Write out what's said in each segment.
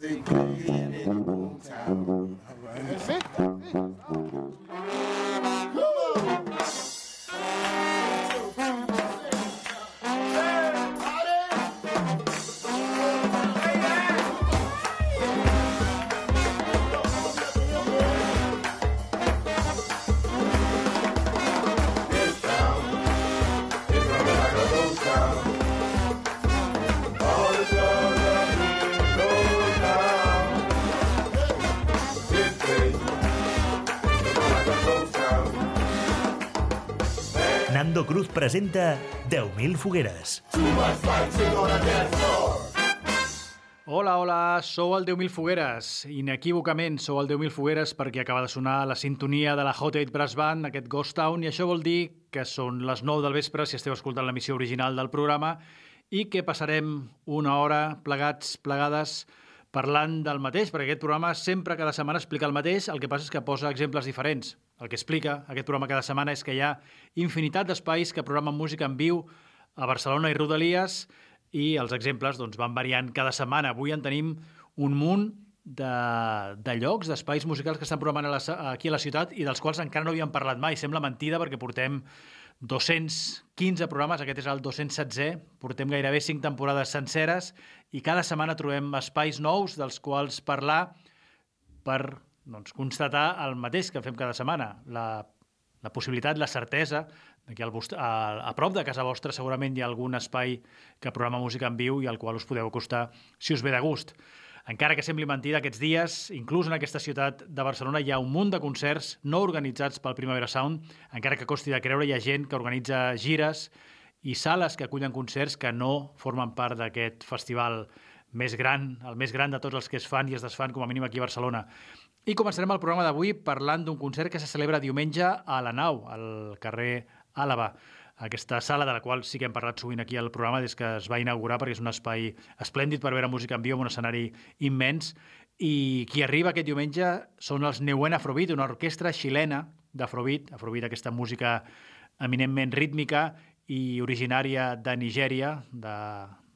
They played in the old town. All right. That's it. That's it. Nando Cruz presenta 10.000 fogueres. Hola, hola, sou el 10.000 Fogueres. Inequívocament sou el 10.000 Fogueres perquè acaba de sonar la sintonia de la Hot 8 Brass Band, aquest Ghost Town, i això vol dir que són les 9 del vespre si esteu escoltant l'emissió original del programa i que passarem una hora plegats, plegades, parlant del mateix, perquè aquest programa sempre cada setmana explica el mateix, el que passa és que posa exemples diferents. El que explica aquest programa cada setmana és que hi ha infinitat d'espais que programen música en viu a Barcelona i Rodalies i els exemples doncs, van variant cada setmana. Avui en tenim un munt de, de llocs, d'espais musicals que estan programant a la, aquí a la ciutat i dels quals encara no havíem parlat mai. Sembla mentida perquè portem 215 programes, aquest és el 216, portem gairebé 5 temporades senceres i cada setmana trobem espais nous dels quals parlar per doncs, constatar el mateix que fem cada setmana, la, la possibilitat, la certesa que al vostre, a, a prop de casa vostra segurament hi ha algun espai que programa música en viu i al qual us podeu acostar si us ve de gust. Encara que sembli mentida, aquests dies, inclús en aquesta ciutat de Barcelona, hi ha un munt de concerts no organitzats pel Primavera Sound, encara que costi de creure, hi ha gent que organitza gires i sales que acullen concerts que no formen part d'aquest festival més gran, el més gran de tots els que es fan i es desfan, com a mínim aquí a Barcelona. I començarem el programa d'avui parlant d'un concert que se celebra diumenge a la Nau, al carrer Àlava, aquesta sala de la qual sí que hem parlat sovint aquí al programa des que es va inaugurar perquè és un espai esplèndid per veure música en viu amb un escenari immens. I qui arriba aquest diumenge són els Neuen Afrobeat, una orquestra xilena d'Afrobeat, Afrobeat aquesta música eminentment rítmica i originària de Nigèria, de,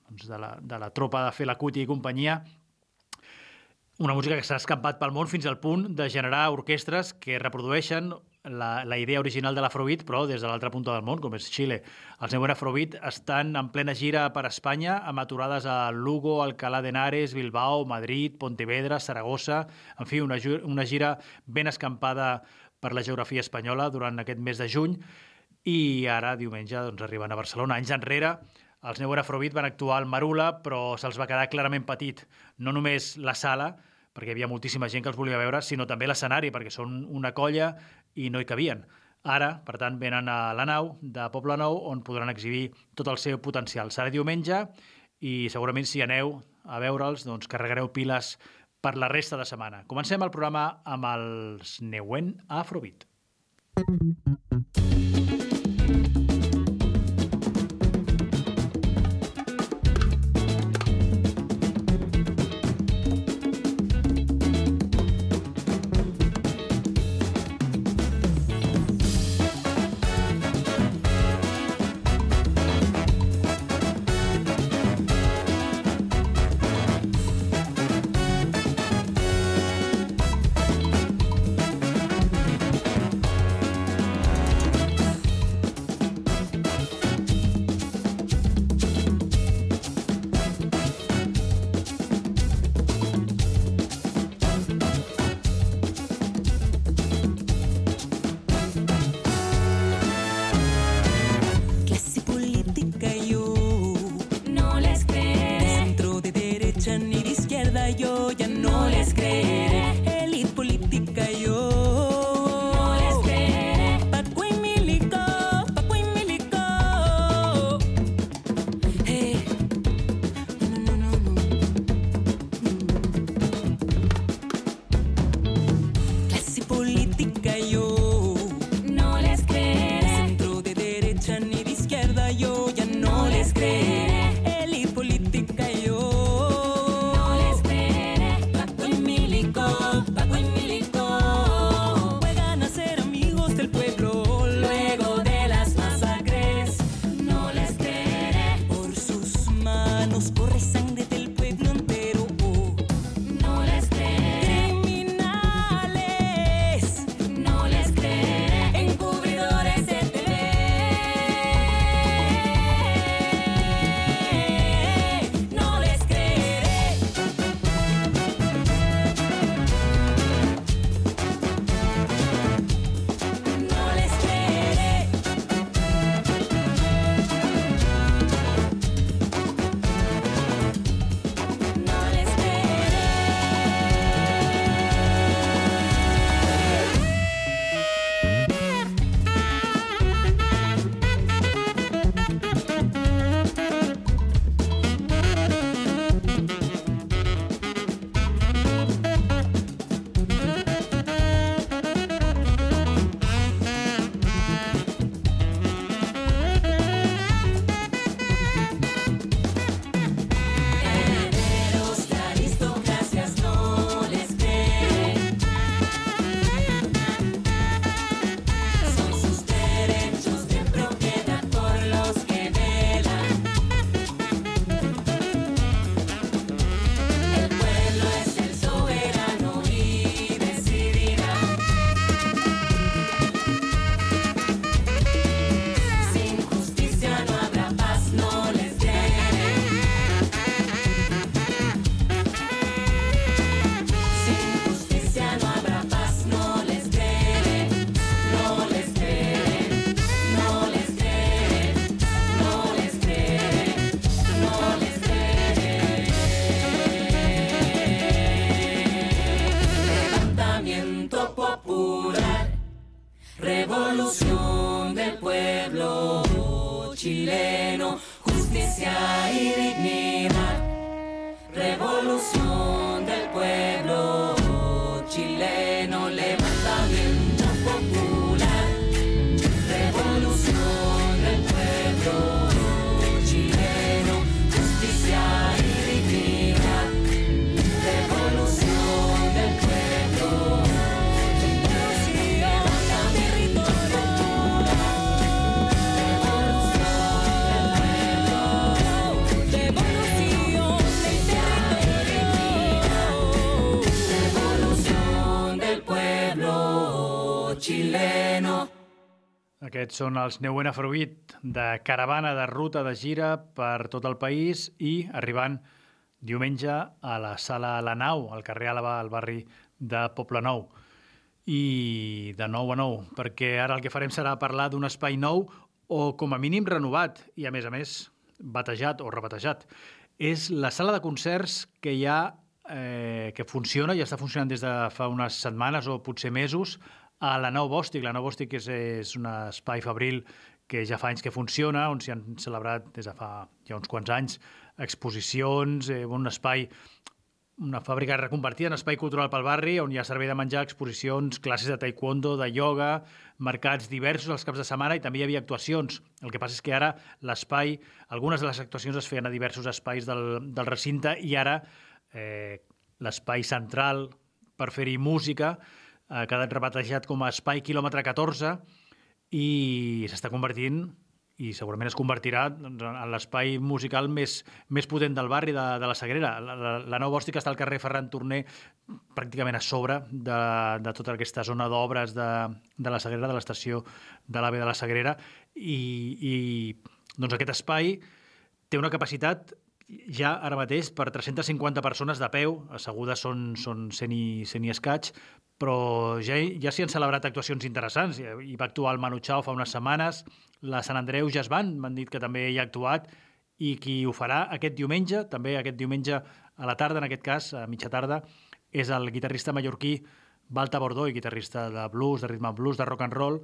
doncs de, la, de la tropa de Fela Kuti i companyia, una música que s'ha escampat pel món fins al punt de generar orquestres que reprodueixen la, la idea original de l'Afrobeat, però des de l'altra punta del món, com és Xile. Els Neuen Afrobeat estan en plena gira per Espanya, amb aturades a Lugo, Alcalá de Henares, Bilbao, Madrid, Pontevedra, Saragossa... En fi, una, una gira ben escampada per la geografia espanyola durant aquest mes de juny i ara, diumenge, doncs, arriben a Barcelona. Anys enrere, els Neuen Afrobeat van actuar al Marula, però se'ls va quedar clarament petit. No només la sala, perquè hi havia moltíssima gent que els volia veure, sinó també l'escenari, perquè són una colla i no hi cabien. Ara, per tant, venen a la nau de Poble Nou, on podran exhibir tot el seu potencial. Serà diumenge i segurament si aneu a veure'ls, doncs carregareu piles per la resta de setmana. Comencem el programa amb els Neuen Afrobeat. Clase Aquests són els Neuen Afrobeat de caravana de ruta de gira per tot el país i arribant diumenge a la sala La Nau, al carrer Àlava, al barri de Poblenou. I de nou a nou, perquè ara el que farem serà parlar d'un espai nou o com a mínim renovat i a més a més batejat o rebatejat. És la sala de concerts que hi ha eh, que funciona i està funcionant des de fa unes setmanes o potser mesos a la Nou Bòstic. La Nou Bòstic és, és un espai fabril que ja fa anys que funciona, on s'hi han celebrat des de fa ja uns quants anys exposicions, eh, un espai una fàbrica reconvertida en espai cultural pel barri, on hi ha servei de menjar, exposicions, classes de taekwondo, de ioga, mercats diversos els caps de setmana i també hi havia actuacions. El que passa és que ara l'espai, algunes de les actuacions es feien a diversos espais del, del recinte i ara eh, l'espai central per fer-hi música ha quedat rebatejat com a espai quilòmetre 14 i s'està convertint i segurament es convertirà doncs, en l'espai musical més, més potent del barri de, de la Sagrera. La, la, la Nou Bòstica està al carrer Ferran Torner pràcticament a sobre de, de tota aquesta zona d'obres de, de la Sagrera, de l'estació de l'AVE de la Sagrera, i, i doncs aquest espai té una capacitat ja ara mateix per 350 persones de peu, assegudes són, són 100 i, 100 i escaig, però ja, ja s'hi han celebrat actuacions interessants. Hi va actuar el Manu Chao fa unes setmanes, la Sant Andreu Jazz Band m'han dit que també hi ha actuat, i qui ho farà aquest diumenge, també aquest diumenge a la tarda, en aquest cas, a mitja tarda, és el guitarrista mallorquí Balta Bordó, i guitarrista de blues, de ritme blues, de rock and roll,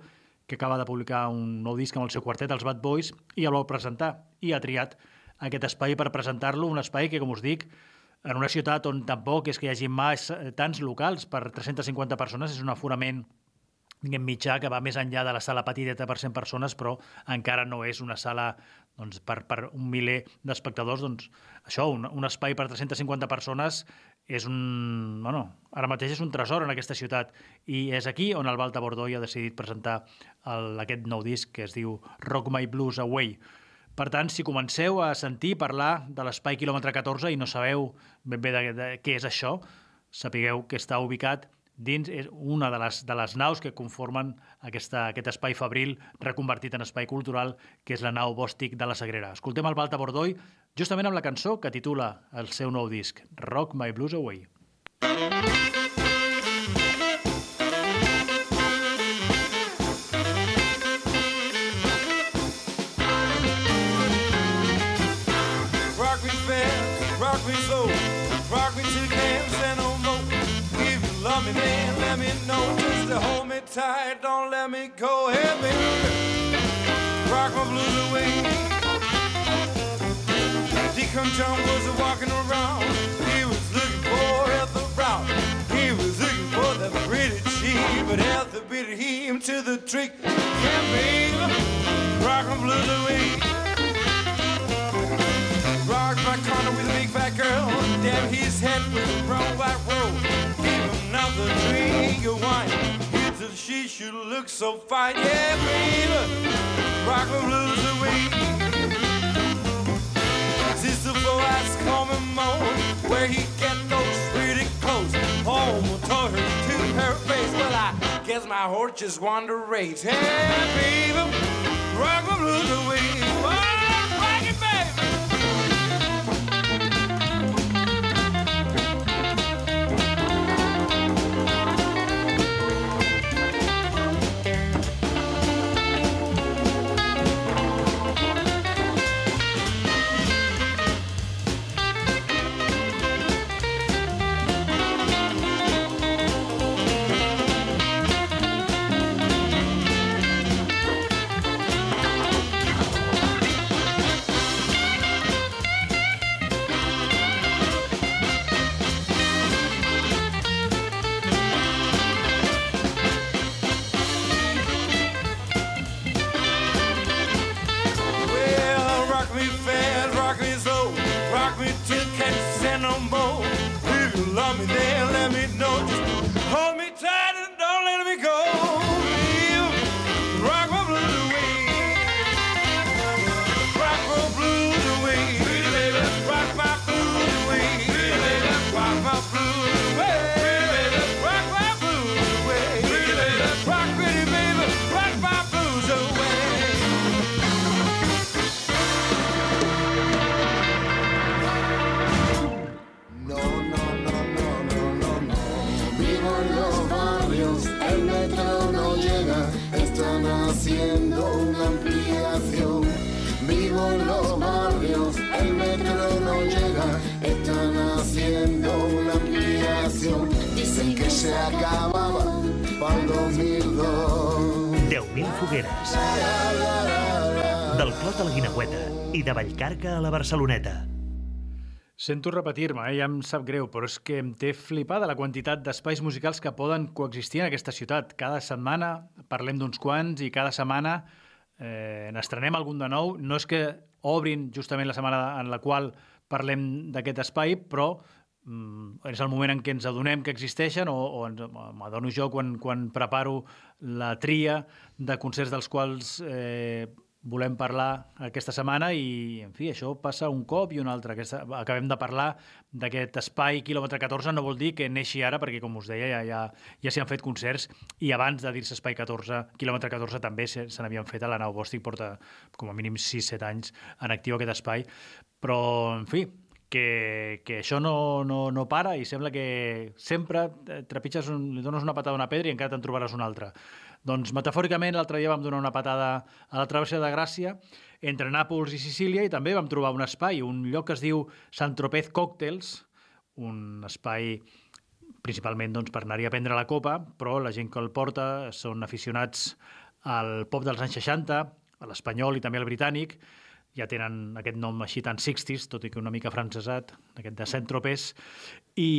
que acaba de publicar un nou disc amb el seu quartet, els Bad Boys, i el vol presentar. I ha triat aquest espai per presentar-lo, un espai que, com us dic, en una ciutat on tampoc és que hi hagi més, tants locals per 350 persones, és un aforament diguem, mitjà que va més enllà de la sala petiteta per 100 persones, però encara no és una sala doncs, per, per un miler d'espectadors. Doncs, això, un, un espai per 350 persones és un... Bueno, ara mateix és un tresor en aquesta ciutat i és aquí on el Balta Bordoi ha decidit presentar el, aquest nou disc que es diu Rock My Blues Away. Per tant, si comenceu a sentir parlar de l'espai quilòmetre 14 i no sabeu ben bé de, de, de què és això, sapigueu que està ubicat dins és una de les, de les naus que conformen aquesta, aquest espai fabril reconvertit en espai cultural, que és la nau Bòstic de la Sagrera. Escoltem el Balta Bordoi justament amb la cançó que titula el seu nou disc, Rock My Blues Away. Rock to hold me tight, don't let me go. Hey, baby, rock my blues away. Deacon John was walking around. He was looking for Ethel Brown. He was looking for the pretty chick, but Ethel beat him to the trick. Yeah, baby, rock my blues away. Rocked my corner with a big fat girl. Damn his head with a brown white roll. Another drink of wine. He said she should look so fine. Yeah, baby. Rock my blues away. Sister for ask home and where he get those pretty clothes. Home told her to her face. Well, I guess my horse just wanted to race. Hey, baby. Rock my blues away. Oh, Del Clot a la Guinagüeta i de Vallcarca a la Barceloneta. Sento repetir-me, eh? ja em sap greu, però és que em té flipada la quantitat d'espais musicals que poden coexistir en aquesta ciutat. Cada setmana parlem d'uns quants i cada setmana eh, n'estrenem algun de nou. No és que obrin justament la setmana en la qual parlem d'aquest espai, però mm, és el moment en què ens adonem que existeixen o, o m'adono jo quan, quan preparo la tria de concerts dels quals eh, volem parlar aquesta setmana i, en fi, això passa un cop i un altre. Aquesta, acabem de parlar d'aquest espai quilòmetre 14, no vol dir que neixi ara, perquè, com us deia, ja, ja, ja s'hi han fet concerts i abans de dir-se espai 14, quilòmetre 14 també se, se n'havien fet a la Nau Bòstic, porta com a mínim 6-7 anys en actiu aquest espai, però, en fi, que, que això no, no, no para i sembla que sempre eh, trepitges, un, li dones una patada a una pedra i encara te'n trobaràs una altra. Doncs metafòricament l'altre dia vam donar una patada a la travessa de Gràcia entre Nàpols i Sicília i també vam trobar un espai, un lloc que es diu Sant Tropez Cocktails, un espai principalment doncs, per anar-hi a prendre la copa, però la gent que el porta són aficionats al pop dels anys 60, a l'espanyol i també al britànic, ja tenen aquest nom així tan 60s, tot i que una mica francesat, aquest de Saint-Tropez, i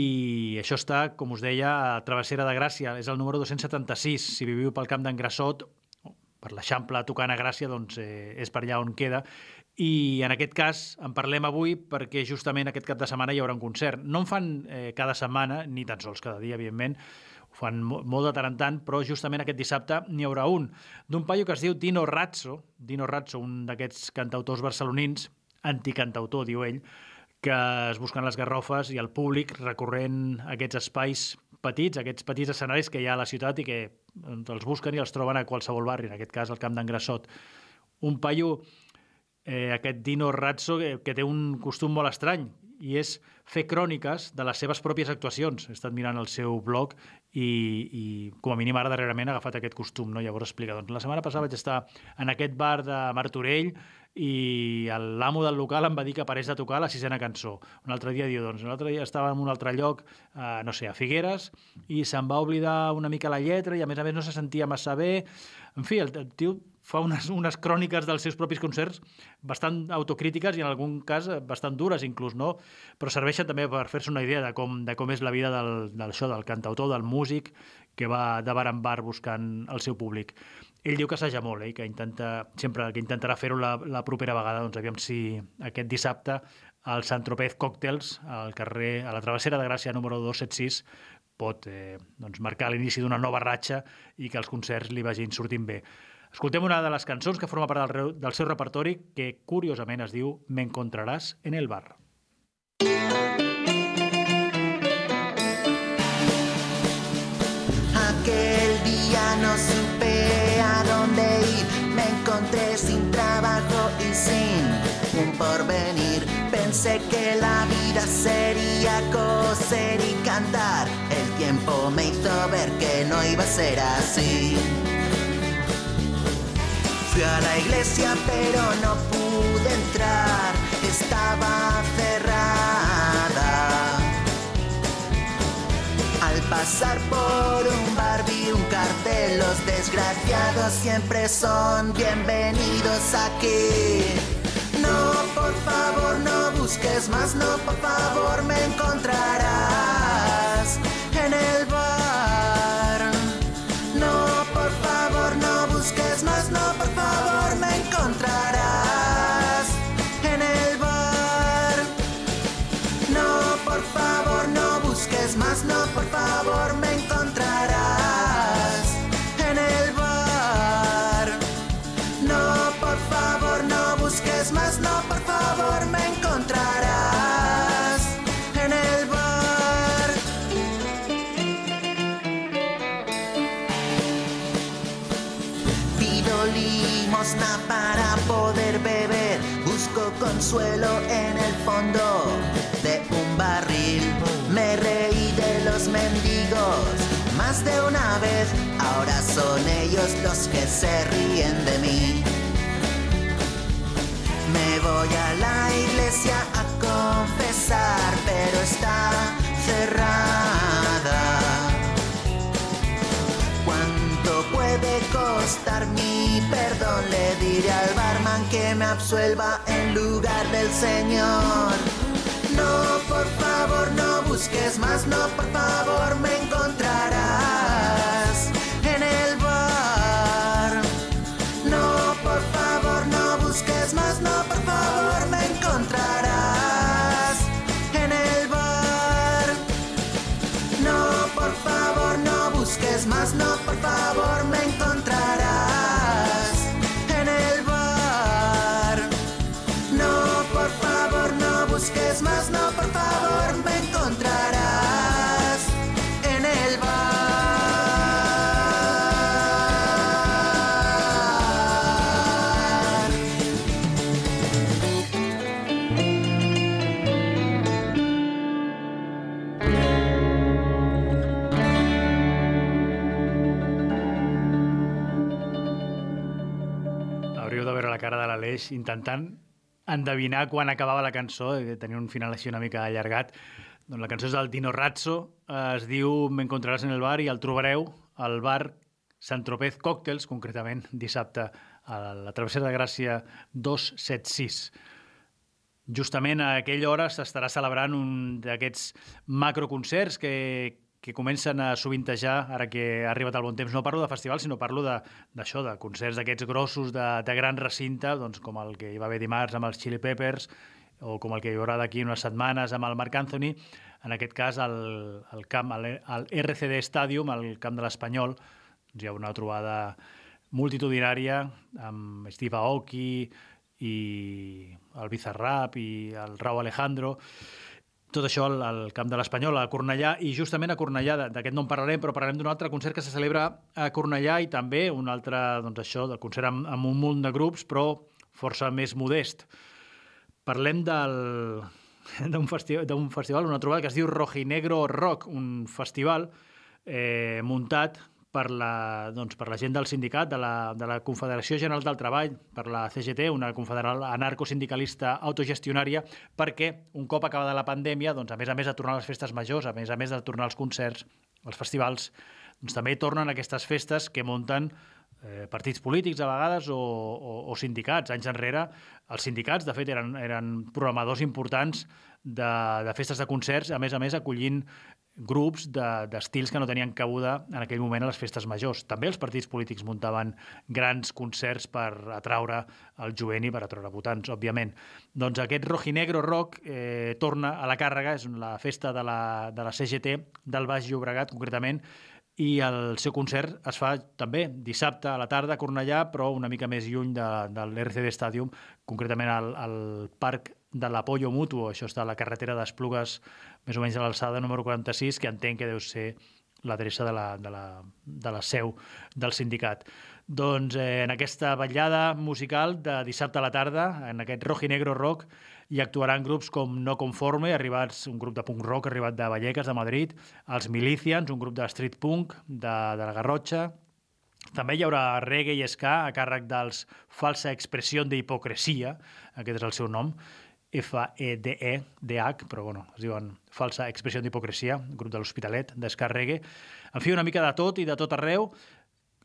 això està, com us deia, a Travessera de Gràcia, és el número 276. Si viviu pel camp d'en Grassot, per l'Eixample tocant a Gràcia, doncs eh, és per allà on queda. I en aquest cas en parlem avui perquè justament aquest cap de setmana hi haurà un concert. No en fan eh, cada setmana, ni tan sols cada dia, evidentment, fan mo- molt de tant en tant, però justament aquest dissabte n'hi haurà un, d'un paio que es diu Dino Razzo, Dino Razzo, un d'aquests cantautors barcelonins, anticantautor, diu ell, que es busquen les garrofes i el públic recorrent aquests espais petits, aquests petits escenaris que hi ha a la ciutat i que doncs, els busquen i els troben a qualsevol barri, en aquest cas al Camp d'en Grassot. Un paio, eh, aquest Dino Razzo, que, que té un costum molt estrany, i és fer cròniques de les seves pròpies actuacions. He estat mirant el seu blog i, i com a mínim ara darrerament ha agafat aquest costum. No? Llavors explica, doncs la setmana passada vaig estar en aquest bar de Martorell i l'amo del local em va dir que parés de tocar la sisena cançó. Un altre dia diu, doncs, un altre dia estava en un altre lloc, eh, no sé, a Figueres, i se'n va oblidar una mica la lletra i a més a més no se sentia massa bé. En fi, el, el tio fa unes, unes cròniques dels seus propis concerts bastant autocrítiques i en algun cas bastant dures inclús, no? Però serveixen també per fer-se una idea de com, de com és la vida del, del això, del cantautor, del músic que va de bar en bar buscant el seu públic. Ell diu que assaja molt, eh, que intenta, sempre que intentarà fer-ho la, la propera vegada, doncs aviam si aquest dissabte al Sant Tropez Cocktails, al carrer, a la travessera de Gràcia número 276, pot eh, doncs marcar l'inici d'una nova ratxa i que els concerts li vagin sortint bé. Escoltem una de les cançons que forma part del, del seu repertori que curiosament es diu M'encontraràs en el bar. Aquel día no supe a dónde ir, me encontré sin trabajo y sin un porvenir. Pensé que la vida sería coser y cantar. El tiempo me hizo ver que no iba a ser así. Fui a la iglesia pero no pude entrar, estaba cerrada. Al pasar por un bar vi un cartel, los desgraciados siempre son bienvenidos aquí. No, por favor, no busques más, no, por favor, me encontrarás en el consuelo en el fondo de un barril. Me reí de los mendigos, más de una vez, ahora son ellos los que se ríen de mí. Me voy a la iglesia a confesar, pero está cerrada. ¿Cuánto puede costar mi perdón? Le diré al barman que me absuelva lugar del Señor. No, por favor, no busques más, no, por favor, me l'Aleix intentant endevinar quan acabava la cançó, que tenia un final així una mica allargat. Doncs la cançó és del Dino Razzo, eh, es diu M'encontraràs en el bar i el trobareu al bar Sant Tropez Cocktails, concretament dissabte a la travessera de Gràcia 276. Justament a aquella hora s'estarà celebrant un d'aquests macroconcerts que, que comencen a sovintejar, ara que ha arribat el bon temps. No parlo de festival, sinó parlo d'això, de, de concerts d'aquests grossos, de, de gran recinte, doncs, com el que hi va haver dimarts amb els Chili Peppers, o com el que hi haurà d'aquí unes setmanes amb el Marc Anthony, en aquest cas al, al camp, al, al RCD Stadium, al camp de l'Espanyol, doncs hi ha una trobada multitudinària amb Steve Aoki i el Bizarrap i el Rau Alejandro, tot això al, al camp de l'Espanyol, a Cornellà, i justament a Cornellà, d'aquest no en parlarem, però parlarem d'un altre concert que se celebra a Cornellà i també un altre, doncs això, del concert amb, amb un munt de grups, però força més modest. Parlem del d'un d'un festival, una trobada que es diu Rojinegro Rock, un festival eh, muntat per la, doncs, per la gent del sindicat, de la, de la Confederació General del Treball, per la CGT, una confederal anarcosindicalista autogestionària, perquè un cop acabada la pandèmia, doncs, a més a més de tornar a les festes majors, a més a més de tornar als concerts, als festivals, doncs, també tornen aquestes festes que munten eh, partits polítics a vegades o, o, o sindicats. Anys enrere, els sindicats, de fet, eren, eren programadors importants de, de festes de concerts, a més a més acollint grups de- d'estils que no tenien cabuda en aquell moment a les festes majors. També els partits polítics muntaven grans concerts per atraure el jovent i per atraure votants, òbviament. Doncs aquest Rojinegro Rock eh, torna a la càrrega, és la festa de la, de la CGT del Baix Llobregat, concretament, i el seu concert es fa també dissabte a la tarda a Cornellà, però una mica més lluny de, de l'RCD Stadium, concretament al, al Parc de l'Apollo Mutuo, això està a la carretera d'Esplugues, més o menys a l'alçada número 46, que entenc que deu ser l'adreça de, la, de, la, de la seu del sindicat. Doncs eh, en aquesta ballada musical de dissabte a la tarda, en aquest Rojinegro Rock, hi actuaran grups com No Conforme, arribats, un grup de punk rock arribat de Vallecas, de Madrid, els Milicians, un grup de street punk de, de la Garrotxa, també hi haurà reggae i ska a càrrec dels Falsa Expressió d'Hipocresia, aquest és el seu nom, F-E-D-E-D-H, però bueno, es diuen Falsa Expressió d'Hipocresia, grup de l'Hospitalet, d'esca reggae. En fi, una mica de tot i de tot arreu,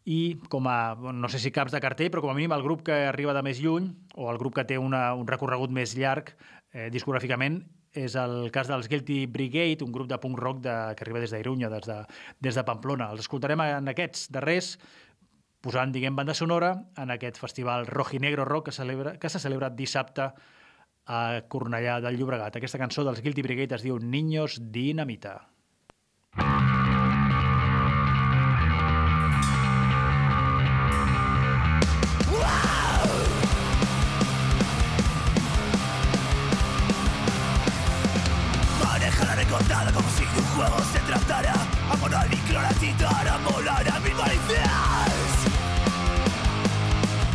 i com a, no sé si caps de cartell, però com a mínim el grup que arriba de més lluny, o el grup que té una, un recorregut més llarg eh, discogràficament, és el cas dels Guilty Brigade, un grup de punk rock de, que arriba des d'Irunya, des, de, des de Pamplona. Els escoltarem en aquests darrers, posant, diguem, banda sonora en aquest festival Rojinegro Rock que, celebra, que s'ha celebrat dissabte a Cornellà del Llobregat. Aquesta cançó dels Guilty Brigade es diu Niños Dinamita. Maneja visitar a molar a mi malicias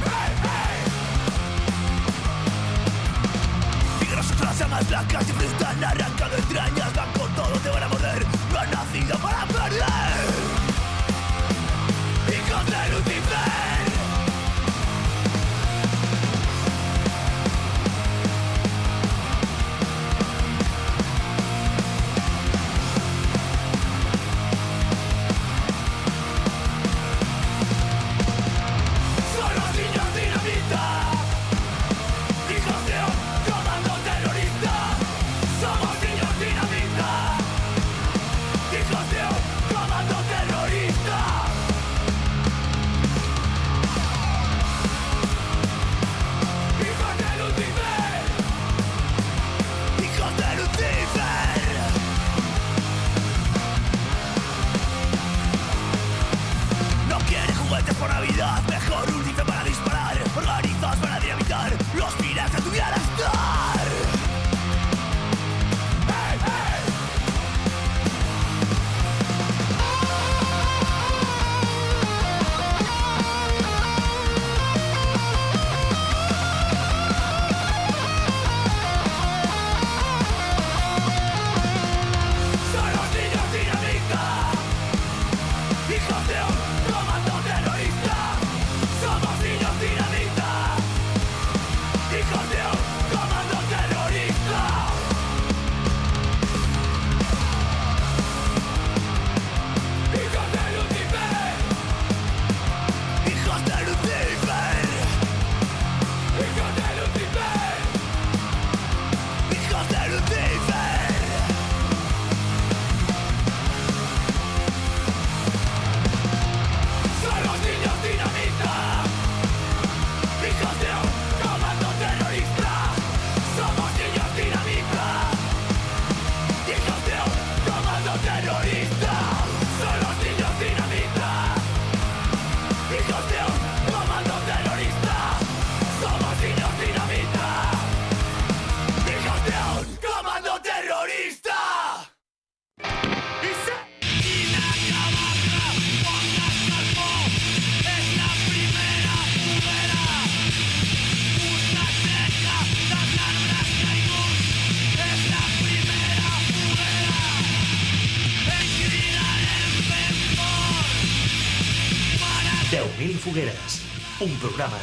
hey, hey. Y grasas las llamas blancas y frutan arrancando entrañas Van con todo, te van a morder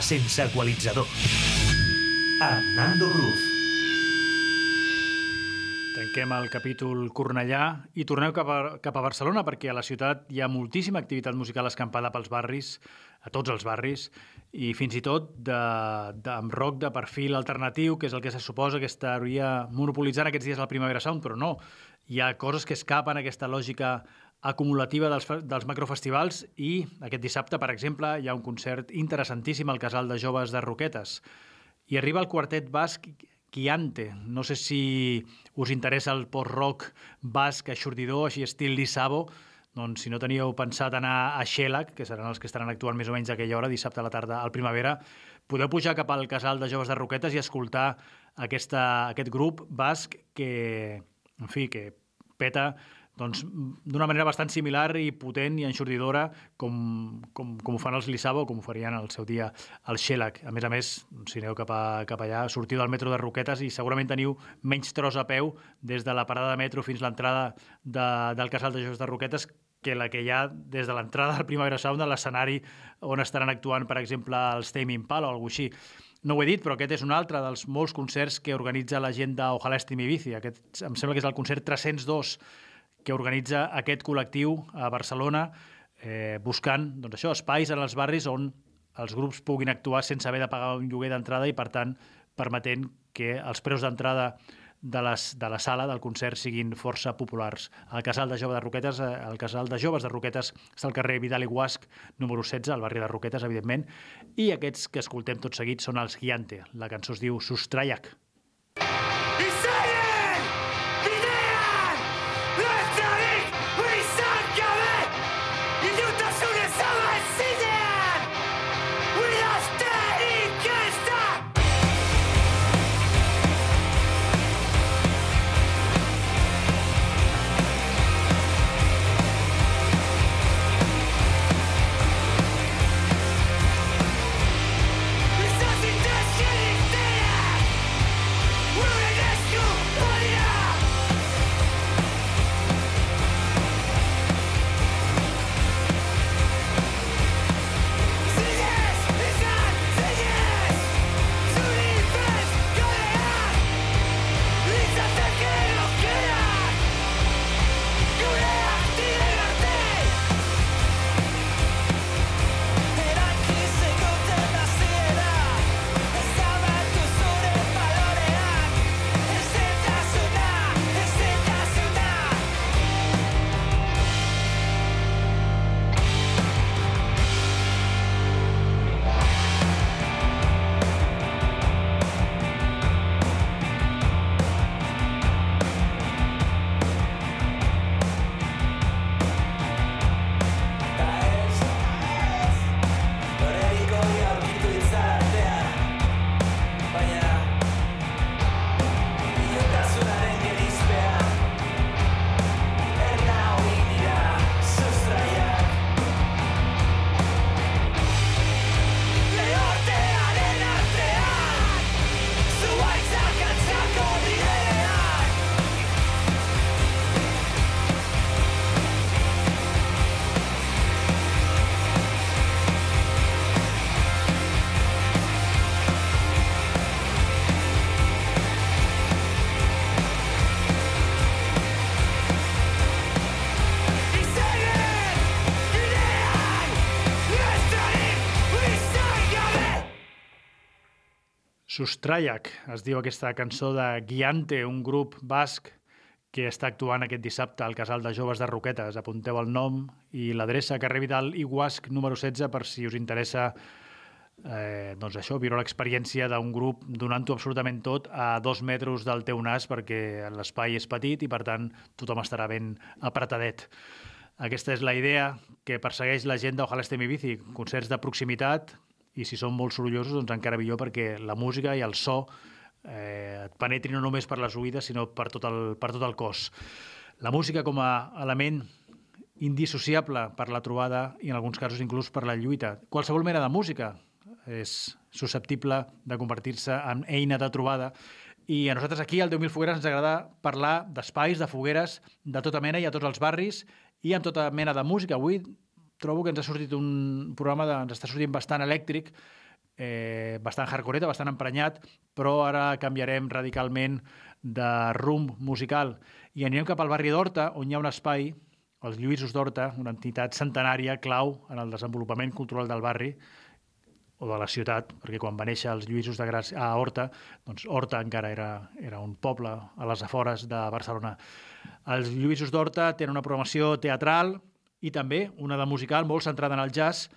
sense equalitzador. Amb Nando Cruz. Tanquem el capítol Cornellà i torneu cap a, cap a Barcelona perquè a la ciutat hi ha moltíssima activitat musical escampada pels barris, a tots els barris, i fins i tot de, de, amb rock de perfil alternatiu, que és el que se suposa que estaria monopolitzant aquests dies la Primavera Sound, però no. Hi ha coses que escapen a aquesta lògica acumulativa dels, dels macrofestivals i aquest dissabte, per exemple, hi ha un concert interessantíssim al Casal de Joves de Roquetes. I arriba el quartet basc Chiante. No sé si us interessa el post-rock basc aixordidor, així estil Lissabo, doncs si no teníeu pensat anar a Xelac, que seran els que estaran actuant més o menys a aquella hora, dissabte a la tarda, al primavera, podeu pujar cap al casal de joves de Roquetes i escoltar aquesta, aquest grup basc que, en fi, que peta doncs, d'una manera bastant similar i potent i enxordidora com, com, com ho fan els Lissabo o com ho farien al seu dia el Xelac. A més a més, si aneu cap, a, cap allà, sortiu del metro de Roquetes i segurament teniu menys tros a peu des de la parada de metro fins l'entrada de, del casal de Jocs de Roquetes que la que hi ha des de l'entrada del Primavera Sound a l'escenari on estaran actuant, per exemple, els Tame Impala o alguna així. No ho he dit, però aquest és un altre dels molts concerts que organitza la gent d'Ojalá Estimi Bici. Aquest em sembla que és el concert 302 que organitza aquest col·lectiu a Barcelona eh, buscant doncs això, espais en els barris on els grups puguin actuar sense haver de pagar un lloguer d'entrada i, per tant, permetent que els preus d'entrada de, les, de la sala del concert siguin força populars. El casal de joves de Roquetes, eh, el casal de joves de Roquetes està al carrer Vidal i Guasc, número 16, al barri de Roquetes, evidentment, i aquests que escoltem tot seguit són els Giante. La cançó es diu Sustraiac. Sustraiac es diu aquesta cançó de Guiante, un grup basc que està actuant aquest dissabte al Casal de Joves de Roquetes. Apunteu el nom i l'adreça, carrer Vidal i Guasc, número 16, per si us interessa eh, doncs això, viure l'experiència d'un grup donant-ho absolutament tot a dos metres del teu nas perquè l'espai és petit i, per tant, tothom estarà ben apretadet. Aquesta és la idea que persegueix la gent d'Ojalá Estem Bici, concerts de proximitat, i si són molt sorollosos, doncs encara millor perquè la música i el so eh, et penetri no només per les oïdes, sinó per tot, el, per tot el cos. La música com a element indissociable per la trobada i en alguns casos inclús per la lluita. Qualsevol mena de música és susceptible de convertir-se en eina de trobada i a nosaltres aquí, al 10.000 Fogueres, ens agrada parlar d'espais, de fogueres, de tota mena i a tots els barris i amb tota mena de música. Avui trobo que ens ha sortit un programa, de, ens està sortint bastant elèctric, eh, bastant hardcoreta, bastant emprenyat, però ara canviarem radicalment de rumb musical i anirem cap al barri d'Horta, on hi ha un espai, els Lluïsos d'Horta, una entitat centenària clau en el desenvolupament cultural del barri, o de la ciutat, perquè quan va néixer els Lluïsos de Gràcia a Horta, doncs Horta encara era, era un poble a les afores de Barcelona. Els Lluïsos d'Horta tenen una programació teatral i també una de musical molt centrada en el jazz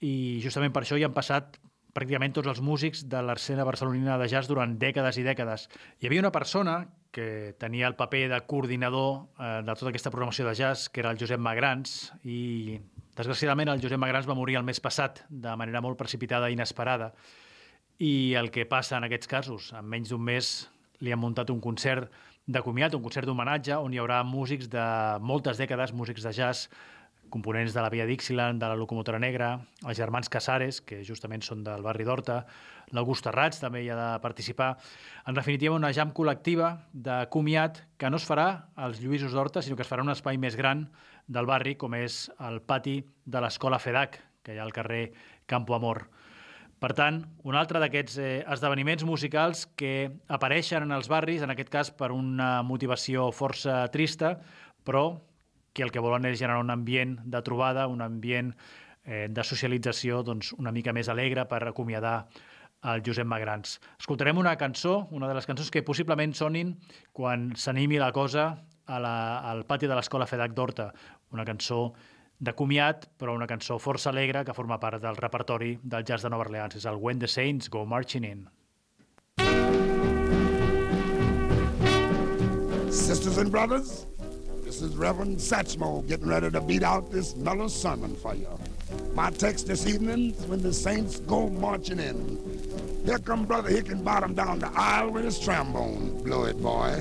i justament per això hi han passat pràcticament tots els músics de l'escena barcelonina de jazz durant dècades i dècades. Hi havia una persona que tenia el paper de coordinador eh, de tota aquesta programació de jazz, que era el Josep Magrans, i desgraciadament el Josep Magrans va morir el mes passat de manera molt precipitada i inesperada. I el que passa en aquests casos, en menys d'un mes li han muntat un concert de comiat, un concert d'homenatge, on hi haurà músics de moltes dècades, músics de jazz, components de la Via Dixieland, de la Locomotora Negra, els germans Casares, que justament són del barri d'Horta, l'August Terrats també hi ha de participar. En definitiva, una jam col·lectiva de comiat que no es farà als Lluïsos d'Horta, sinó que es farà un espai més gran del barri, com és el pati de l'escola FEDAC, que hi ha al carrer Campo Amor. Per tant, un altre d'aquests eh, esdeveniments musicals que apareixen en els barris, en aquest cas per una motivació força trista, però que el que volen és generar un ambient de trobada, un ambient eh, de socialització doncs, una mica més alegre per acomiadar el Josep Magrans. Escoltarem una cançó, una de les cançons que possiblement sonin quan s'animi la cosa a la, al pati de l'escola FEDAC d'Horta. Una cançó de comiat, però una cançó força alegre que forma part del repertori del jazz de Nova Orleans. És el When the Saints Go Marching In. Sisters and brothers, this is Reverend Satchmo getting ready to beat out this mellow sermon for you. My text this evening is when the saints go marching in. Here come Brother Hickenbottom down the aisle with his trombone. Blow it, boy.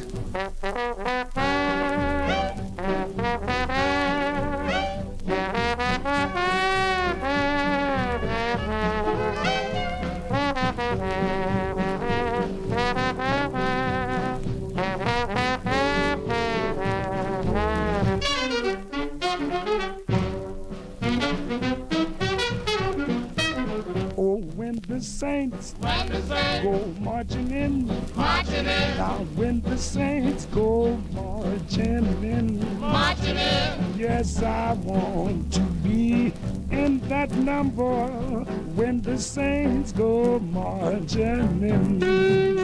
Saints, When the saints. Go marching in, marching in, now when the saints go marching in, marching in, yes, I want to be in that number when the saints go marching in.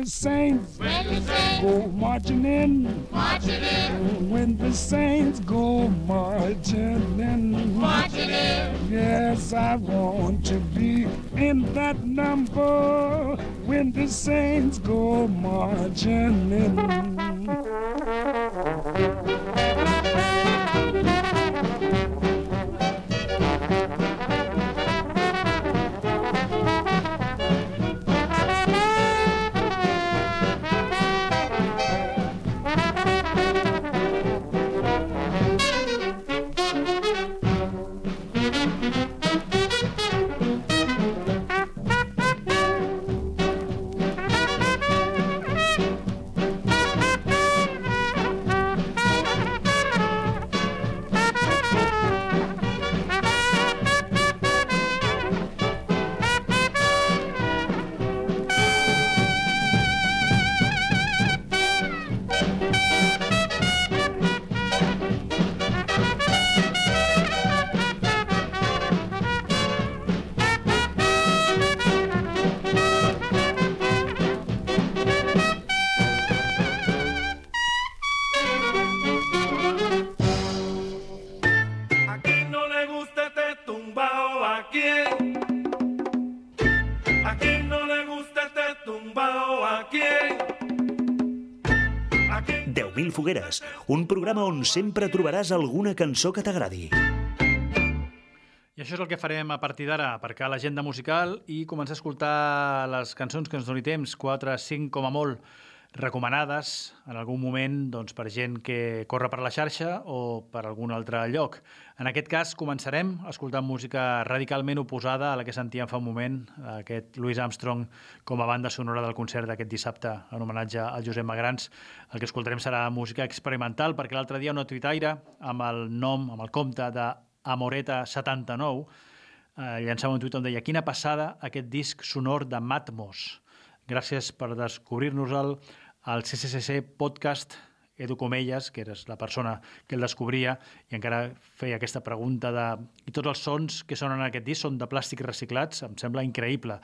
The saints when the saints go marching in, marching in, when the saints go marching in, marching in, yes, I want to be in that number. When the saints go marching in. Fogueres, un programa on sempre trobaràs alguna cançó que t'agradi. I això és el que farem a partir d'ara, aparcar l'agenda musical i començar a escoltar les cançons que ens doni temps, 4, 5 com a molt. Recomanades en algun moment doncs, per gent que corre per la xarxa o per algun altre lloc. En aquest cas començarem escoltant música radicalment oposada a la que sentíem fa un moment, aquest Louis Armstrong com a banda sonora del concert d'aquest dissabte en homenatge al Josep Magrans. El que escoltarem serà música experimental perquè l'altre dia una tuitaire amb el nom, amb el compte de Amoreta79 eh, llançava un tuit on deia quina passada aquest disc sonor de Matmos Gràcies per descobrir-nos-el al CCCC Podcast Edu Comelles, que eres la persona que el descobria i encara feia aquesta pregunta de i tots els sons que sonen en aquest disc són de plàstic reciclats, em sembla increïble.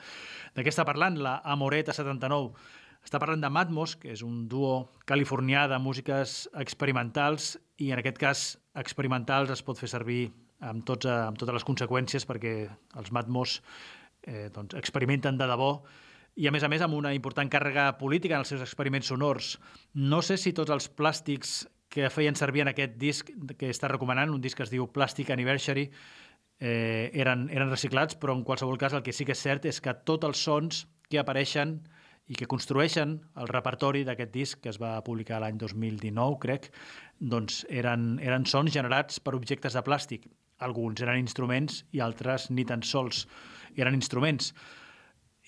De què està parlant la Amoreta 79? Està parlant de Matmos, que és un duo californià de músiques experimentals i en aquest cas experimentals es pot fer servir amb, tots, amb totes les conseqüències perquè els Matmos eh, doncs, experimenten de debò i a més a més amb una important càrrega política en els seus experiments sonors. No sé si tots els plàstics que feien servir en aquest disc que està recomanant, un disc que es diu Plastic Anniversary, eh, eren, eren reciclats, però en qualsevol cas el que sí que és cert és que tots els sons que apareixen i que construeixen el repertori d'aquest disc que es va publicar l'any 2019, crec, doncs eren, eren sons generats per objectes de plàstic. Alguns eren instruments i altres ni tan sols eren instruments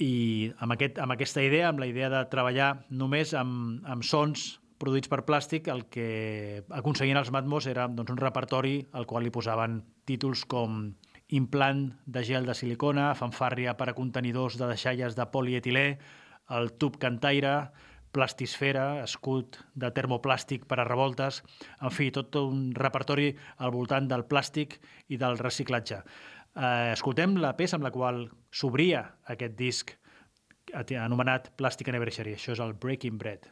i amb, aquest, amb aquesta idea, amb la idea de treballar només amb, amb sons produïts per plàstic, el que aconseguien els Matmos era doncs, un repertori al qual li posaven títols com implant de gel de silicona, fanfàrria per a contenidors de deixalles de polietilè, el tub cantaire, plastisfera, escut de termoplàstic per a revoltes, en fi, tot un repertori al voltant del plàstic i del reciclatge. Eh, escoltem la peça amb la qual s'obria aquest disc anomenat Plastic Anniversary. Això és el Breaking Bread.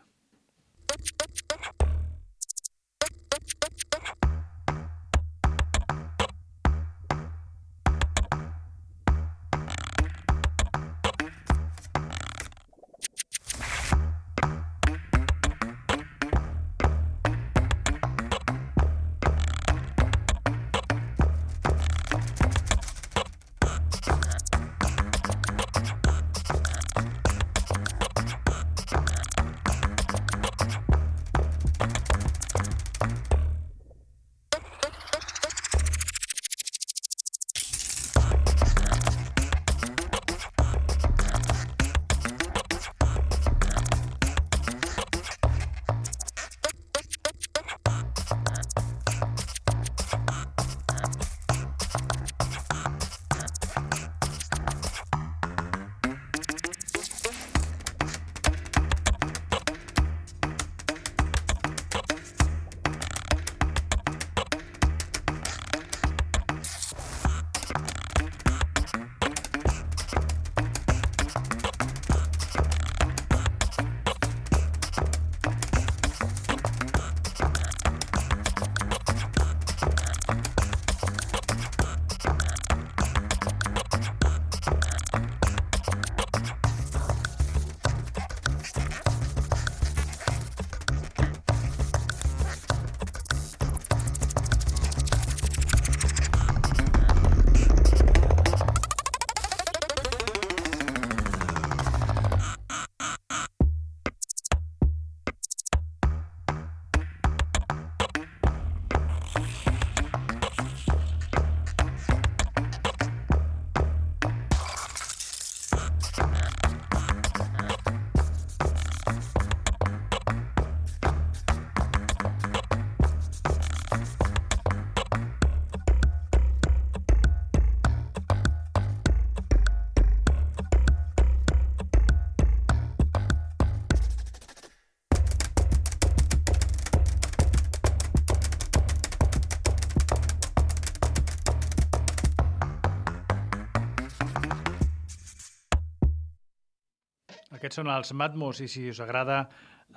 Aquests són els Matmos i si us agrada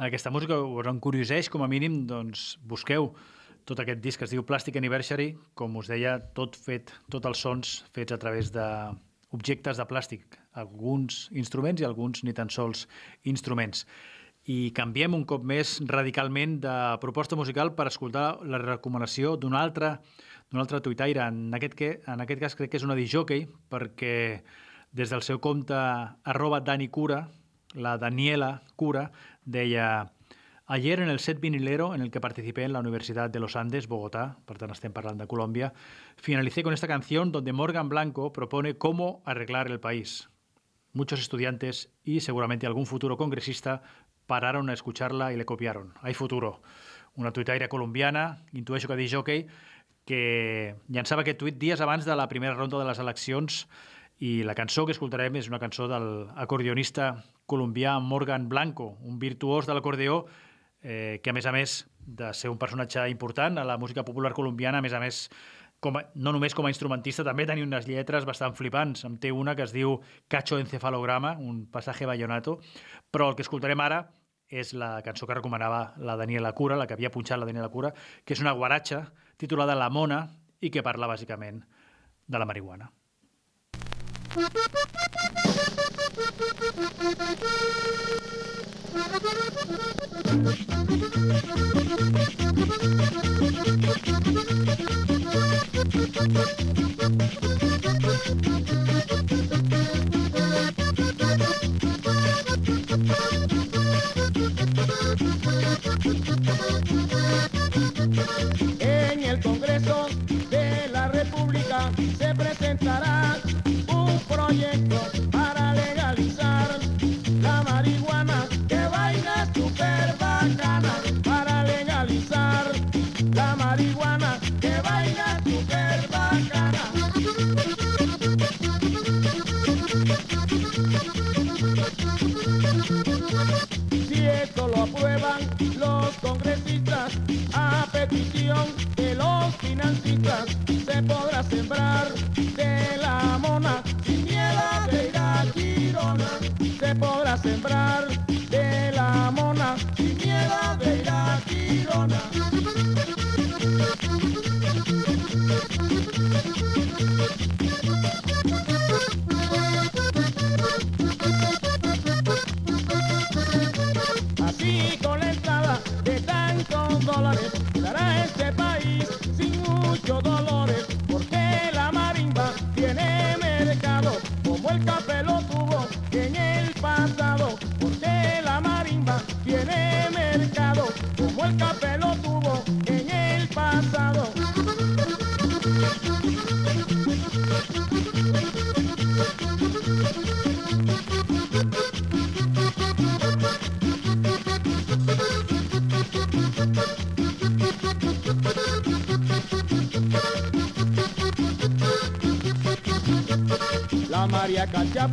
aquesta música o us encurioseix, com a mínim, doncs busqueu tot aquest disc que es diu Plastic Anniversary, com us deia, tot fet, tots els sons fets a través de objectes de plàstic, alguns instruments i alguns ni tan sols instruments. I canviem un cop més radicalment de proposta musical per escoltar la recomanació d'un altre, d'un altre tuitaire. En aquest, que, en aquest cas crec que és una disjockey, perquè des del seu compte arroba Dani Cura, la Daniela Cura, deia Ayer en el set vinilero en el que participé en la Universidad de los Andes, Bogotá, per tant parlant de Colòmbia, finalicé con esta canción donde Morgan Blanco propone cómo arreglar el país. Muchos estudiantes y seguramente algún futuro congresista pararon a escucharla y le copiaron. Hay futuro. Una tuitaire colombiana, intueixo que diu jockey, que llançava aquest tuit dies abans de la primera ronda de les eleccions i la cançó que escoltarem és una cançó del acordionista colombià Morgan Blanco, un virtuós de l'acordeó eh, que a més a més de ser un personatge important a la música popular colombiana, a més a més com a, no només com a instrumentista, també tenia unes lletres bastant flipants. Em té una que es diu Cacho encefalograma, un passatge vallonato, però el que escoltarem ara és la cançó que recomanava la Daniela Cura, la que havia punxat la Daniela Cura, que és una guaratxa titulada La Mona i que parla bàsicament de la marihuana. En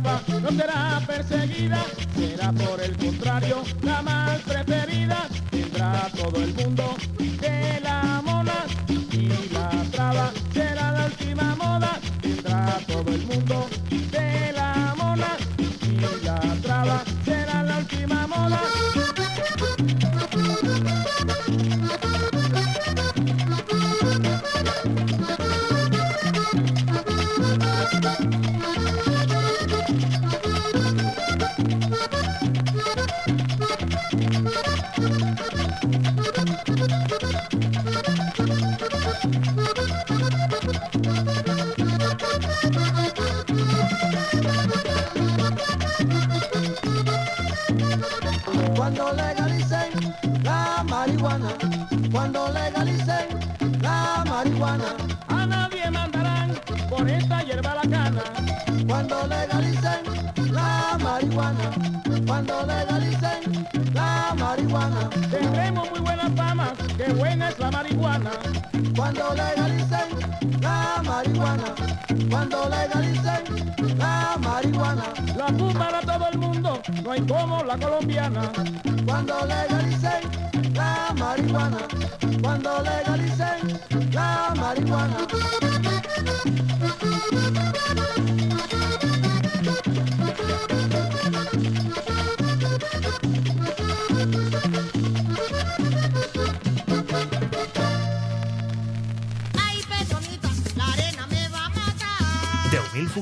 No será perseguida, será por el contrario la más preferida. Tendrá todo el mundo cuando legalicen la marihuana, tendremos muy buena fama, que buena es la marihuana. Cuando legalicen la marihuana, cuando legalicen la marihuana, la para todo el mundo, no hay como la colombiana. Cuando legalicen la marihuana, cuando legalicen la marihuana.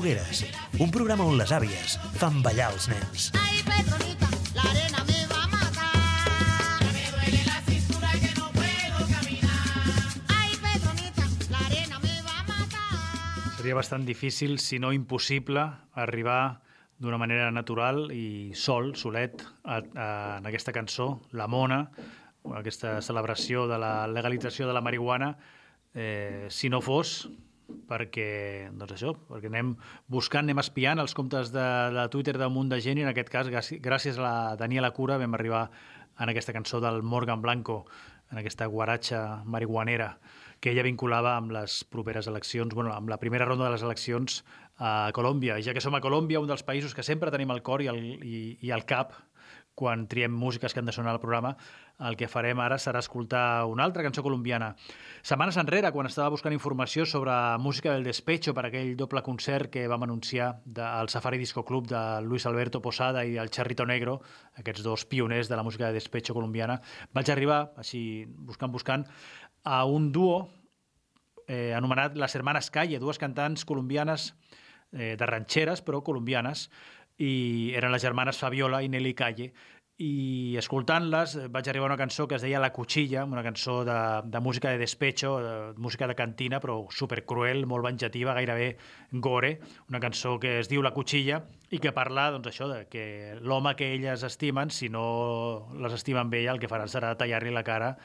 Fogueres, un programa on les àvies fan ballar els nens. Ay, Petronita, la arena me va matar. Me duele la cintura que no puedo caminar. Ay, Petronita, la arena me va matar. Seria bastant difícil, si no impossible, arribar d'una manera natural i sol, solet, a, a, en aquesta cançó, La Mona, aquesta celebració de la legalització de la marihuana, eh, si no fos perquè, doncs això, perquè anem buscant, anem espiant els comptes de, de Twitter d'un munt de gent i en aquest cas, gràcies, a la Daniela Cura, vam arribar en aquesta cançó del Morgan Blanco, en aquesta guaratxa marihuanera que ella vinculava amb les properes eleccions, bueno, amb la primera ronda de les eleccions a Colòmbia. I ja que som a Colòmbia, un dels països que sempre tenim al cor i al, i, i al cap quan triem músiques que han de sonar al programa, el que farem ara serà escoltar una altra cançó colombiana. Setmanes enrere, quan estava buscant informació sobre música del despecho per aquell doble concert que vam anunciar del Safari Disco Club de Luis Alberto Posada i el Charrito Negro, aquests dos pioners de la música de despecho colombiana, vaig arribar, així buscant, buscant, a un duo eh, anomenat Les Hermanas Calle, dues cantants colombianes eh, de ranxeres, però colombianes, i eren les germanes Fabiola i Nelly Calle, i escoltant-les eh, vaig arribar a una cançó que es deia La Cuchilla, una cançó de, de música de despecho, de música de cantina, però supercruel, molt venjativa, gairebé gore, una cançó que es diu La Cuchilla i que parla, doncs això, de que l'home que elles estimen, si no les estimen bé, el que faran serà tallar-li la cara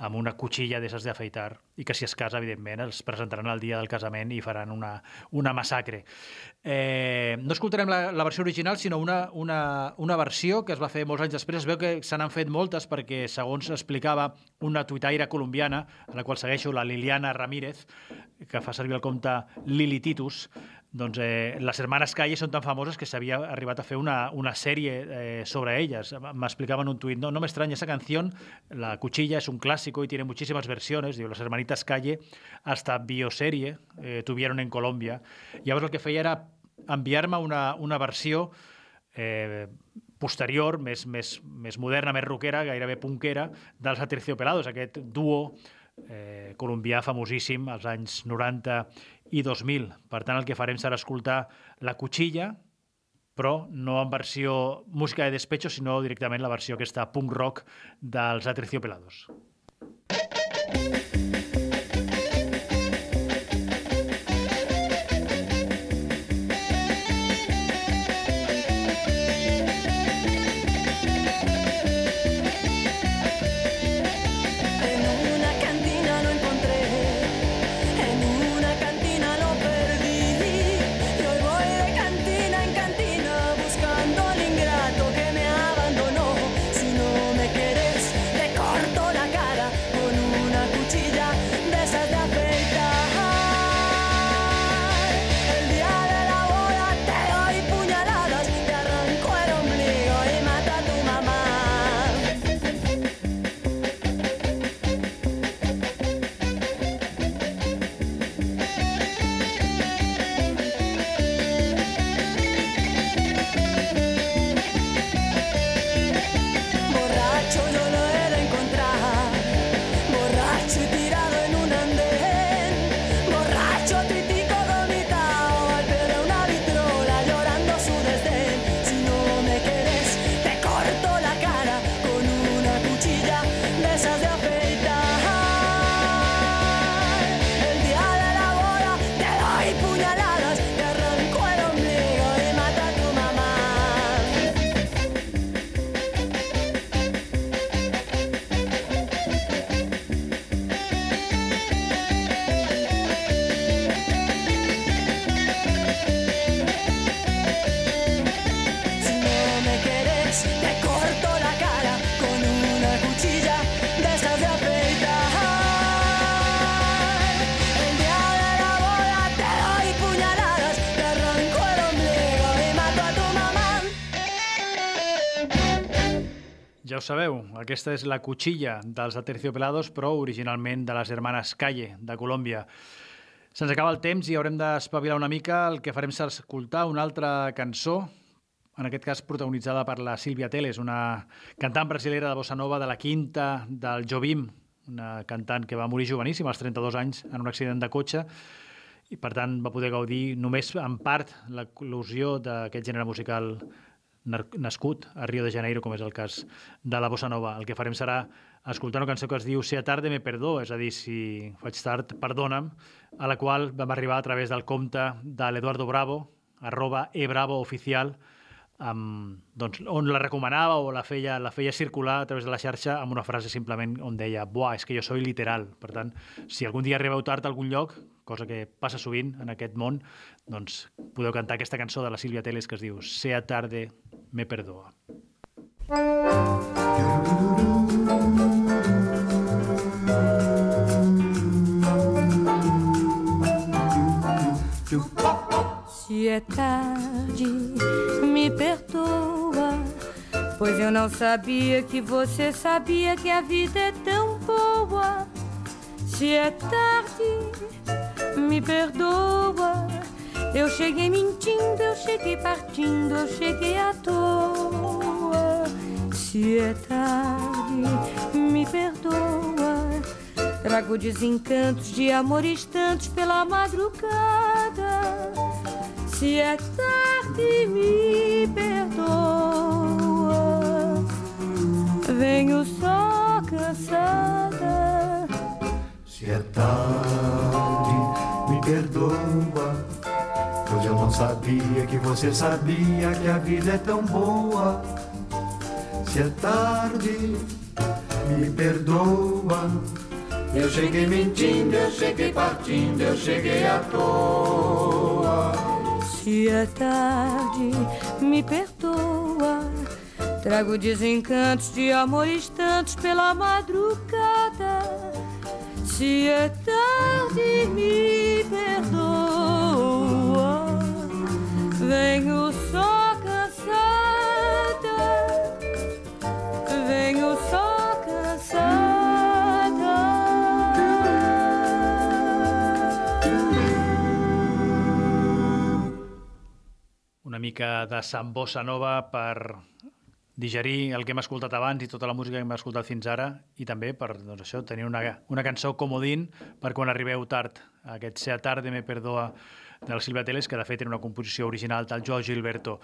amb una cuchilla d'esses d'afeitar i que si es casa, evidentment, els presentaran el dia del casament i faran una, una massacre. Eh, no escoltarem la, la versió original, sinó una, una, una versió que es va fer molts anys després. Es veu que se n'han fet moltes perquè, segons explicava una tuitaire colombiana, a la qual segueixo, la Liliana Ramírez, que fa servir el compte Lili Titus, doncs eh, les hermanes Calle són tan famoses que s'havia arribat a fer una, una sèrie eh, sobre elles. M'explicaven un tuit, no, no me extraña esa canción, La Cuchilla es un clásico y tiene muchísimas versiones, diu, las hermanitas Calle hasta bioserie eh, tuvieron en Colòmbia. Llavors el que feia era enviar-me una, una versió eh, posterior, més, més, més moderna, més rockera, gairebé punkera, dels Aterciopelados, aquest duo eh, colombià famosíssim als anys 90 i 2000. Per tant, el que farem serà escoltar La Cuchilla, però no en versió música de despecho, sinó directament la versió aquesta punk rock dels Aterciopelados. En sabeu, aquesta és la cuchilla dels Aterciopelados, però originalment de les hermanes Calle, de Colòmbia. Se'ns acaba el temps i haurem d'espavilar una mica. El que farem serà escoltar una altra cançó, en aquest cas protagonitzada per la Sílvia Teles, una cantant brasilera de bossa nova de la quinta del Jobim, una cantant que va morir joveníssima, als 32 anys, en un accident de cotxe, i per tant va poder gaudir només en part l'eclusió d'aquest gènere musical nascut a Rio de Janeiro, com és el cas de la bossa nova. El que farem serà escoltar una cançó que es diu Si a tarde me perdó, és a dir, si faig tard, perdona'm, a la qual vam arribar a través del compte de l'Eduardo Bravo, arroba ebravo oficial, amb, doncs, on la recomanava o la feia, la feia circular a través de la xarxa amb una frase simplement on deia «Buah, és que jo soy literal». Per tant, si algun dia arribeu tard a algun lloc, cosa que passa sovint en aquest món, doncs podeu cantar aquesta cançó de la Sílvia Teles que es diu «Sea tarde, me perdoa». Se é tarde, me perdoa, pois eu não sabia que você sabia que a vida é tão boa. Se é tarde, me perdoa. Eu cheguei mentindo, eu cheguei partindo, eu cheguei à toa. Se é tarde, me perdoa. Trago desencantos de amores tantos pela madrugada. Se é tarde, me perdoa. Venho só cansada. Se é tarde, me perdoa. Pois eu não sabia que você sabia que a vida é tão boa. Se é tarde, me perdoa. Eu cheguei mentindo, eu cheguei partindo, eu cheguei à toa. Se é tarde, me perdoa. Trago desencantos de amores tantos pela madrugada. Se é tarde, me perdoa. Venho mica de Sant Bossa Nova per digerir el que hem escoltat abans i tota la música que hem escoltat fins ara i també per doncs això tenir una, una cançó comodín per quan arribeu tard. Aquest Sea tarde me perdoa del Silvia Teles, que de fet era una composició original del Joao Gilberto.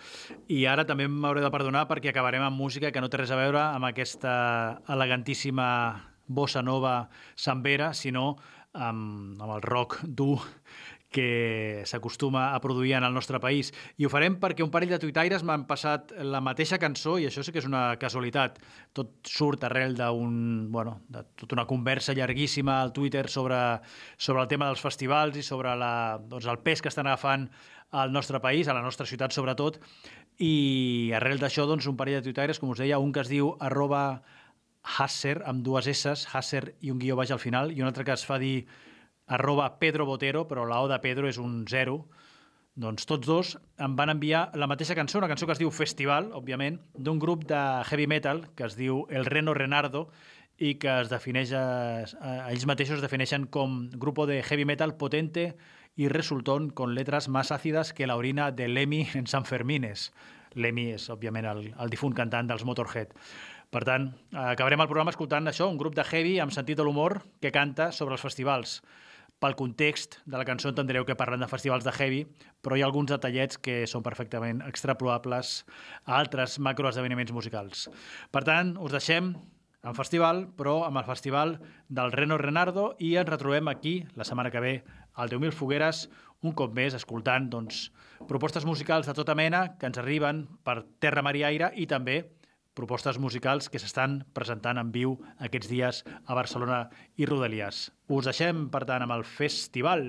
I ara també m'hauré de perdonar perquè acabarem amb música que no té res a veure amb aquesta elegantíssima bossa nova sambera, sinó amb, amb el rock dur que s'acostuma a produir en el nostre país. I ho farem perquè un parell de tuitaires m'han passat la mateixa cançó, i això sí que és una casualitat. Tot surt arrel d'un, bueno, de tota una conversa llarguíssima al Twitter sobre, sobre el tema dels festivals i sobre la, doncs, el pes que estan agafant al nostre país, a la nostra ciutat sobretot, i arrel d'això, doncs, un parell de tuitaires, com us deia, un que es diu arroba Hasser, amb dues S's, Hasser i un guió baix al final, i un altre que es fa dir arroba Pedro Botero, però la O de Pedro és un zero, doncs tots dos em van enviar la mateixa cançó, una cançó que es diu Festival, òbviament, d'un grup de heavy metal que es diu El Reno Renardo i que es defineix, a, a, ells mateixos defineixen com grupo de heavy metal potente y resultón con letras más ácidas que la orina de Lemmy en San Fermines. Lemmy és, òbviament, el, el difunt cantant dels Motorhead. Per tant, acabarem el programa escoltant això, un grup de heavy amb sentit de l'humor que canta sobre els festivals. Pel context de la cançó entendreu que parlen de festivals de heavy, però hi ha alguns detallets que són perfectament extrapolables a altres macroesdeveniments musicals. Per tant, us deixem en festival, però amb el festival del Reno Renardo i ens retrobem aquí la setmana que ve al 10.000 Fogueres, un cop més escoltant doncs, propostes musicals de tota mena que ens arriben per terra, mar i aire i també propostes musicals que s'estan presentant en viu aquests dies a Barcelona i Rodalies. Us deixem, per tant, amb el festival.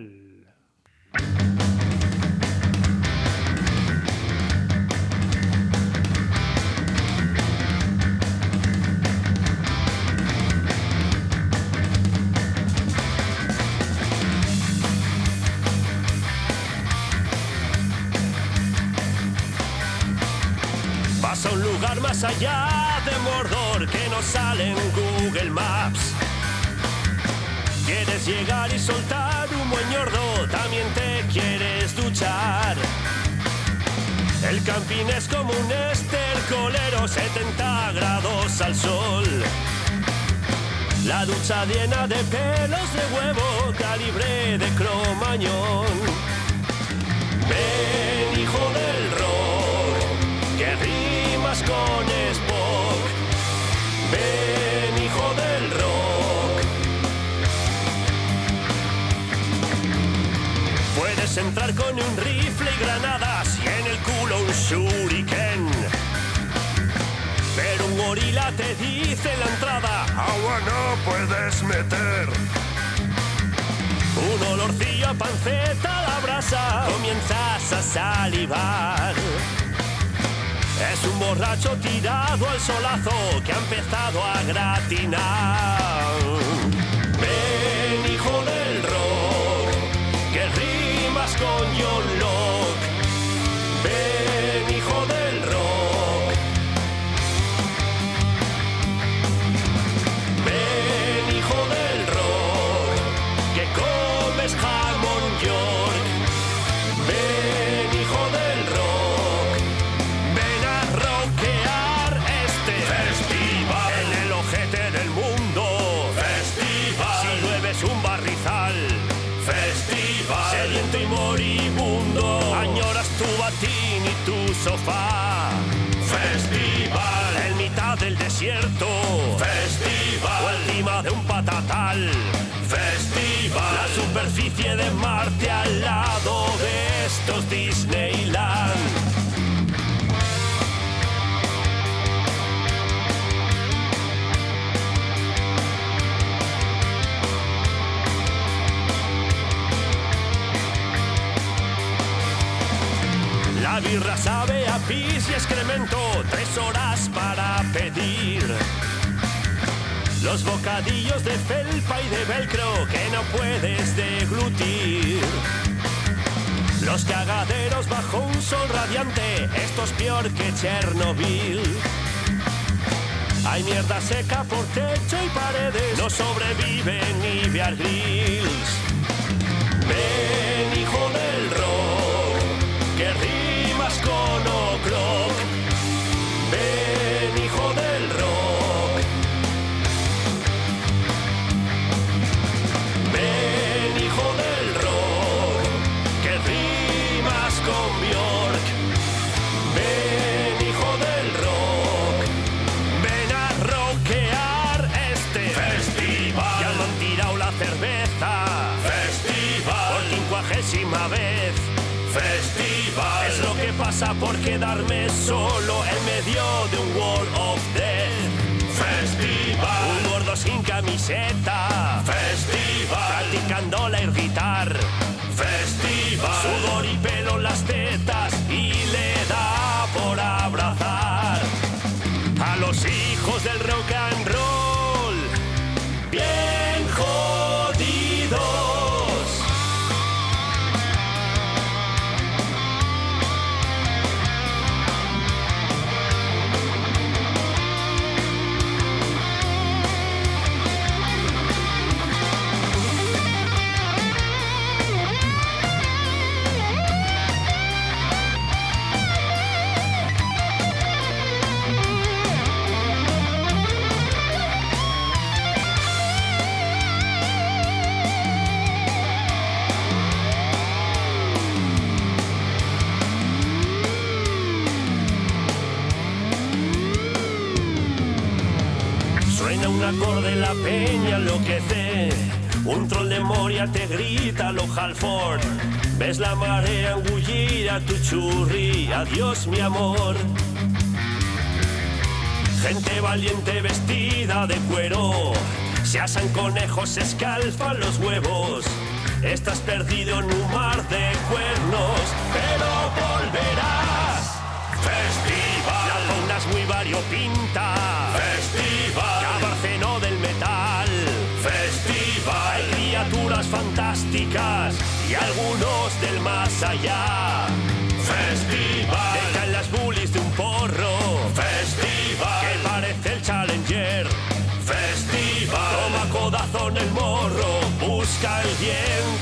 Vas a un lugar más allá de Mordor que no sale en Google Maps. Quieres llegar y soltar un buen ñordo, también te quieres duchar. El camping es como un estercolero, 70 grados al sol. La ducha llena de pelos de huevo, calibre de cromañón. Ven, hijo rimas con Spock. Ven, hijo del rock. Puedes entrar con un rifle y granadas y en el culo un shuriken. Un gorila te dice la entrada, agua no puedes meter. Un olorcillo a panceta a la brasa, comienzas a salivar. Es un borracho tirado al solazo que ha empezado a gratinar. Festival. En mitad del desierto, festival. O encima de un patatal, festival. La superficie de Marte al lado de estos Disneyland. Birra sabe a pis y excremento, tres horas para pedir. Los bocadillos de felpa y de velcro que no puedes deglutir. Los cagaderos bajo un sol radiante, esto es peor que Chernobyl. Hay mierda seca por techo y paredes, no sobreviven ni Bear Grylls. Por quedarme solo en medio de un World of Death. Festival. Un gordo sin camiseta. Festival. Practicando la irritar. Festival. Sudor y pelo en las tetas y le da por abrazar a los hijos peña, enloquece. Un troll de Moria te grita lo Halford. Ves la marea engullir a tu churri. Adiós, mi amor. Gente valiente vestida de cuero. Se asan conejos, se escalfan los huevos. Estás perdido en un mar de cuernos, pero volverás. Festival. La fauna es muy variopinta. Y algunos del más allá. Festival. Te caen las bullies de un porro. Festival. Que parece el Challenger. Festival. Toma codazo en el morro. Busca el pies.